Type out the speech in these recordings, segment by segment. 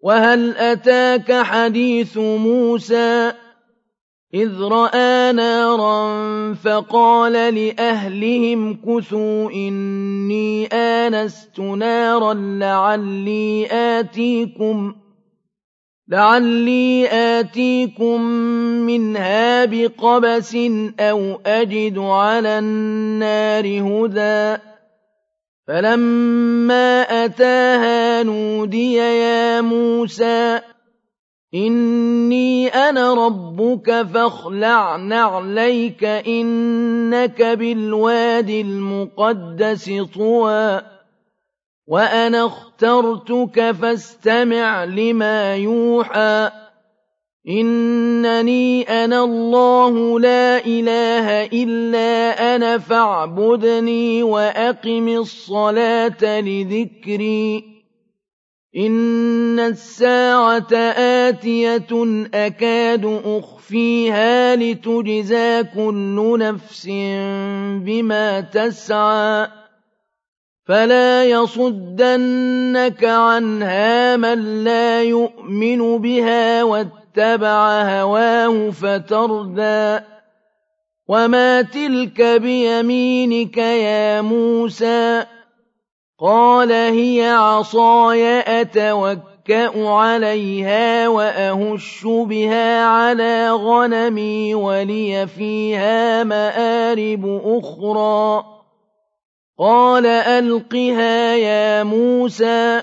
وهل أتاك حديث موسى إذ رأى نارا فقال لأهلهم كثوا إني آنست نارا لعلي آتيكم لعلي آتيكم منها بقبس أو أجد على النار هدى فلما أتاها نودي يا موسى إني أنا ربك فاخلع نعليك إنك بالواد المقدس طوى وأنا اخترتك فاستمع لما يوحى. إنني أنا الله لا إله إلا أنا فاعبدني وأقم الصلاة لذكري. إن الساعة آتية أكاد أخفيها لتجزى كل نفس بما تسعى. فلا يصدنك عنها من لا يؤمن بها اتبع هواه فتردى وما تلك بيمينك يا موسى قال هي عصاي أتوكأ عليها وأهش بها على غنمي ولي فيها مآرب أخرى قال ألقها يا موسى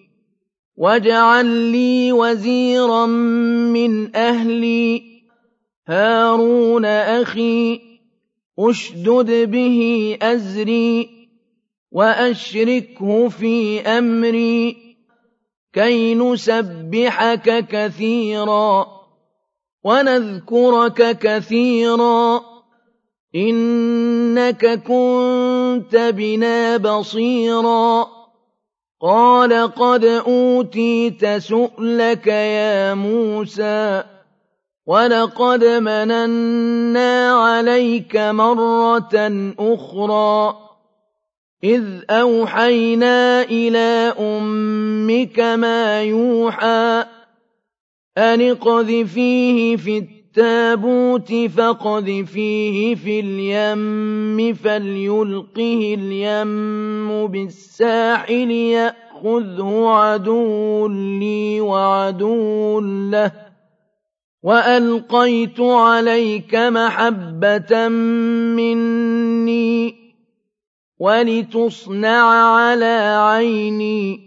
واجعل لي وزيرا من أهلي. هارون أخي أشدد به أزري وأشركه في أمري. كي نسبحك كثيرا ونذكرك كثيرا. إنك كنت بنا بصيرا. قال قد أوتيت سؤلك يا موسى ولقد مننا عليك مرة أخرى إذ أوحينا إلى أمك ما يوحى أن اقذفيه في التابوت فاقذفيه في اليم فليلقه اليم بالساحل يأخذه عدو لي وعدو له وألقيت عليك محبة مني ولتصنع على عيني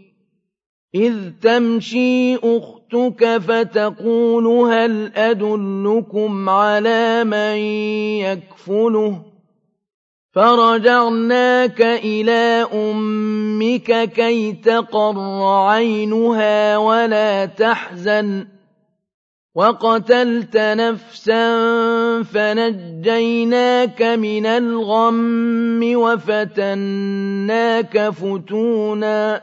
إذ تمشي أختي جئتك فتقول هل أدلكم على من يكفله فَرَجَعْنَاكَ إِلَىٰ أُمِّكَ كَيْ تَقَرَّ عَيْنُهَا وَلَا تَحْزَنَ ۚ وَقَتَلْتَ نَفْسًا فَنَجَّيْنَاكَ مِنَ الْغَمِّ وَفَتَنَّاكَ فُتُونًا ۚ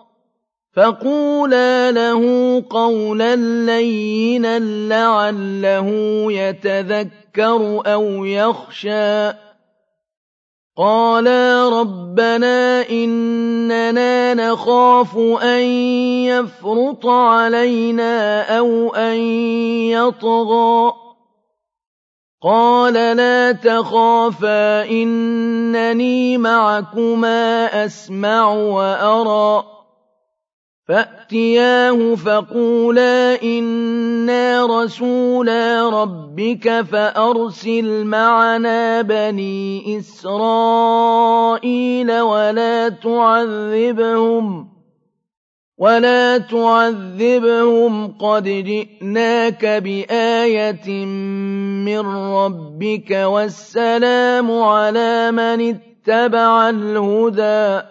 فقولا له قولا لينا لعله يتذكر أو يخشى قالا ربنا إننا نخاف أن يفرط علينا أو أن يطغى قال لا تخافا إنني معكما أسمع وأرى فَأْتِيَاهُ فَقُولَا إِنَّا رَسُولَا رَبِّكَ فَأَرْسِلْ مَعَنَا بَنِي إِسْرَائِيلَ وَلَا تُعَذِّبْهُمْ وَلَا تُعَذِّبْهُمْ قَدْ جِئْنَاكَ بِآيَةٍ مِّن رَّبِّكَ وَالسَّلَامُ عَلَىٰ مَنِ اتَّبَعَ الْهُدَىٰ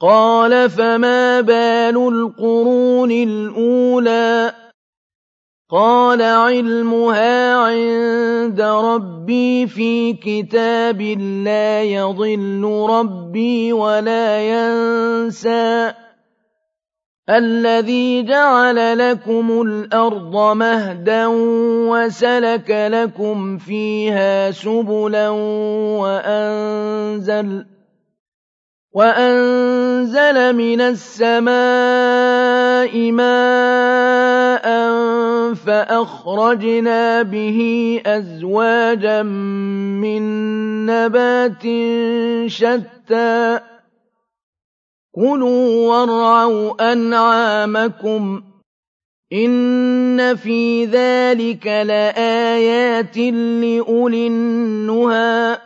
قال فما بال القرون الأولى؟ قال علمها عند ربي في كتاب لا يضل ربي ولا ينسى. الذي جعل لكم الأرض مهدا وسلك لكم فيها سبلا وأنزل وَأَنزَلَ مِنَ السَّمَاءِ مَاءً فَأَخْرَجْنَا بِهِ أَزْوَاجًا مِّن نَّبَاتٍ شَتَّىٰ كُلُوا وَارْعَوْا أَنْعَامَكُمْ ۗ إِنَّ فِي ذَٰلِكَ لَآيَاتٍ لِّأُولِي النُّهَىٰ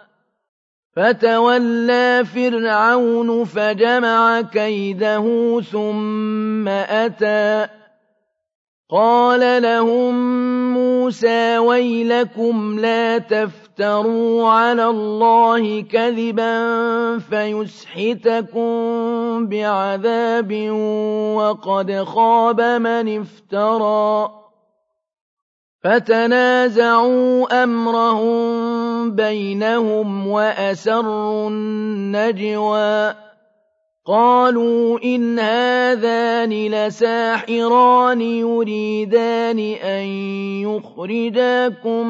فَتَوَلَّىٰ فِرْعَوْنُ فَجَمَعَ كَيْدَهُ ثُمَّ أَتَىٰ. قَالَ لَهُم مُّوسَىٰ وَيْلَكُمْ لَا تَفْتَرُوا عَلَى اللَّهِ كَذِبًا فَيُسْحِتَكُم بِعَذَابٍ وَقَدْ خَابَ مَنِ افْتَرَىٰ. فَتَنَازَعُوا أَمْرَهُم بَيْنَهُمْ وَأَسَرُّوا النَّجْوَىٰ قَالُوا إِنْ هَٰذَانِ لَسَاحِرَانِ يُرِيدَانِ أَن يُخْرِجَاكُم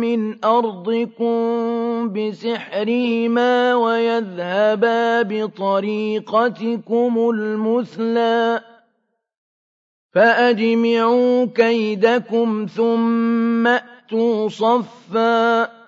مِّنْ أَرْضِكُم بِسِحْرِهِمَا وَيَذْهَبَا بِطَرِيقَتِكُمُ الْمُثْلَىٰ فأجمعوا كيدكم ثم أتوا صفا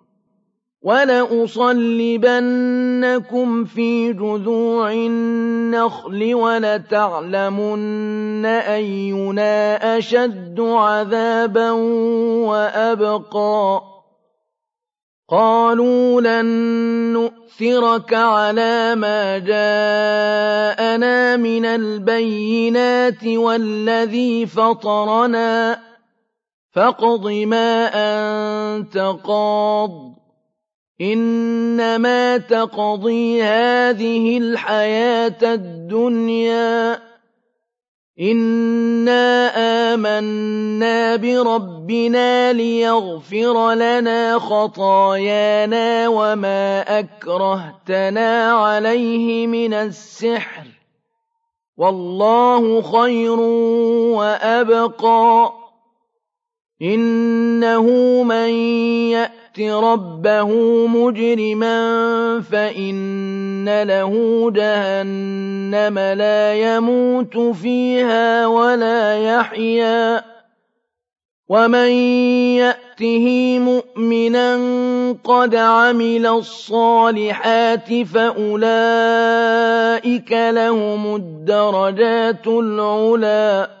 وَلَأُصَلِّبَنَّكُمْ فِي جُذُوعِ النَّخْلِ وَلَتَعْلَمُنَّ أَيُّنَا أَشَدُّ عَذَابًا وَأَبْقَىٰ. قَالُوا لَن نُّؤْثِرَكَ عَلَىٰ مَا جَاءَنَا مِنَ الْبَيِّنَاتِ وَالَّذِي فَطَرَنَا. فَاقْضِ مَا أَنتَ قَاضٍ. إنما تقضي هذه الحياة الدنيا. إنا آمنا بربنا ليغفر لنا خطايانا وما أكرهتنا عليه من السحر. والله خير وأبقى. إنه من يأت يَأْتِ رَبَّهُ مُجْرِمًا فَإِنَّ لَهُ جَهَنَّمَ لَا يَمُوتُ فِيهَا وَلَا يَحْيَىٰ وَمَن يَأْتِهِ مُؤْمِنًا قَدْ عَمِلَ الصَّالِحَاتِ فَأُولَٰئِكَ لَهُمُ الدَّرَجَاتُ الْعُلَىٰ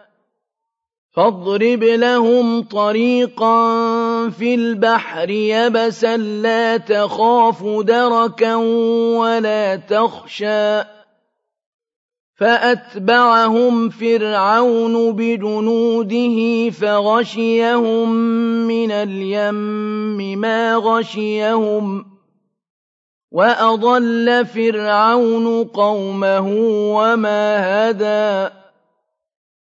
فاضرب لهم طريقا في البحر يبسا لا تخاف دركا ولا تخشى. فأتبعهم فرعون بجنوده فغشيهم من اليم ما غشيهم. وأضل فرعون قومه وما هدى.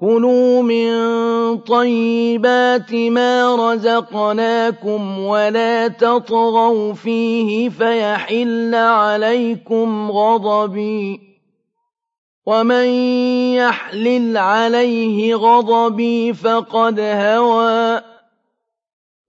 كُلُوا مِن طَيِّبَاتِ مَا رَزَقْنَاكُمْ وَلَا تَطْغَوْا فِيهِ فَيَحِلَّ عَلَيْكُمْ غَضَبِي ۖ وَمَن يَحْلِلْ عَلَيْهِ غَضَبِي فَقَدْ هَوَىٰ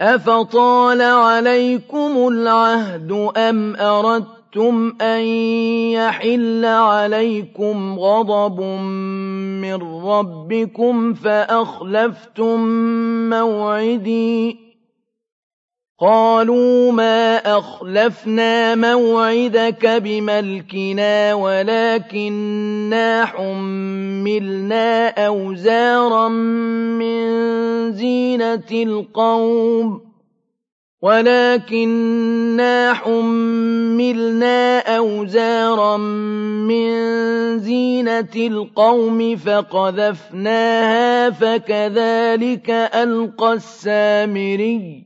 أَفَطَالَ عَلَيْكُمُ الْعَهْدُ أَمْ أَرَدتُّمْ أَن يَحِلَّ عَلَيْكُمْ غَضَبٌ مِّن رَّبِّكُمْ فَأَخْلَفْتُم مَّوْعِدِي قَالُوا مَا أَخْلَفْنَا مَوْعِدَكَ بِمَلْكِنَا وَلَٰكِنَّا حُمِّلْنَا أَوْزَارًا مِّن زِينَةِ الْقَوْمِ وَلَٰكِنَّا حُمِّلْنَا أَوْزَارًا مِّن زِينَةِ الْقَوْمِ فَقَذَفْنَاهَا فَكَذَٰلِكَ أَلْقَى السَّامِرِيُّ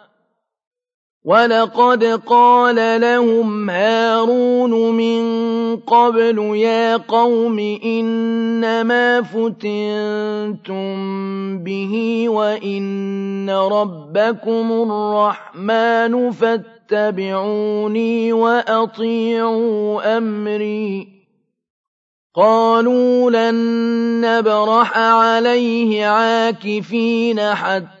وَلَقَدْ قَالَ لَهُمْ هَارُونُ مِن قَبْلُ يَا قَوْمِ إِنَّمَا فُتِنتُم بِهِ وَإِنَّ رَبَّكُمُ الرَّحْمَٰنُ فَاتَّبِعُونِي وَأَطِيعُوا أَمْرِي قَالُوا لَن نَّبْرَحَ عَلَيْهِ عَاكِفِينَ حَتَّىٰ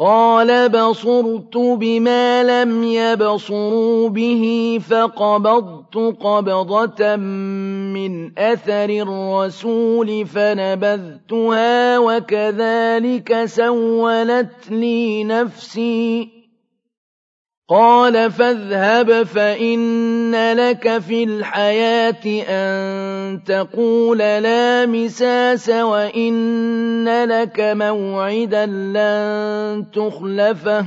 قَالَ بَصُرْتُ بِمَا لَمْ يَبْصُرُوا بِهِ فَقَبَضْتُ قَبْضَةً مِّنْ أَثَرِ الرَّسُولِ فَنَبَذْتُهَا وَكَذَٰلِكَ سَوَّلَتْ لِي نَفْسِي قَالَ فَاذْهَبْ فَإِنَّ لَكَ فِي الْحَيَاةِ أَن تَقُولَ لَا مِسَاسَ وَإِنَّ لَكَ مَوْعِدًا لَّن تُخْلَفَهُ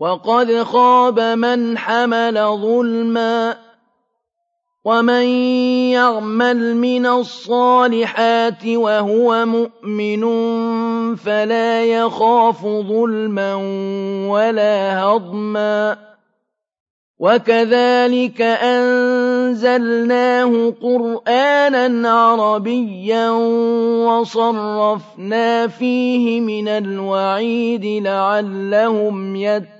وقد خاب من حمل ظلما ومن يعمل من الصالحات وهو مؤمن فلا يخاف ظلما ولا هضما وكذلك أنزلناه قرآنا عربيا وصرفنا فيه من الوعيد لعلهم يتقون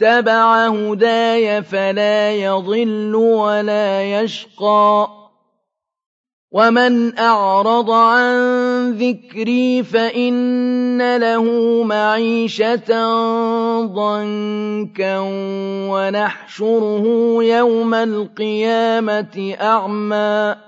اتبع هداي فلا يضل ولا يشقى. ومن أعرض عن ذكري فإن له معيشة ضنكا ونحشره يوم القيامة أعمى.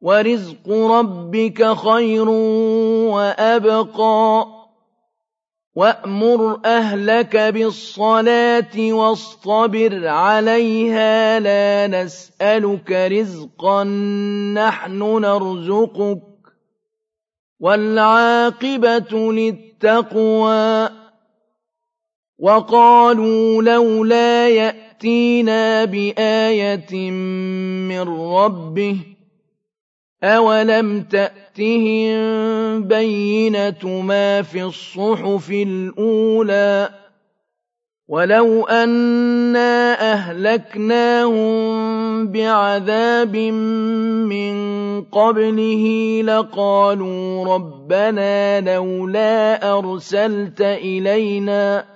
ورزق ربك خير وأبقى وأمر أهلك بالصلاة واصطبر عليها لا نسألك رزقا نحن نرزقك والعاقبة للتقوى وقالوا لولا يأتينا بآية من ربه أَوَلَمْ تَأْتِهِم بَيِّنَةُ مَا فِي الصُّحُفِ الْأُولَىٰ وَلَوْ أَنَّا أَهْلَكْنَاهُم بِعَذَابٍ مِّن قَبْلِهِ لَقَالُوا رَبَّنَا لَوْلَا أَرْسَلْتَ إِلَيْنَا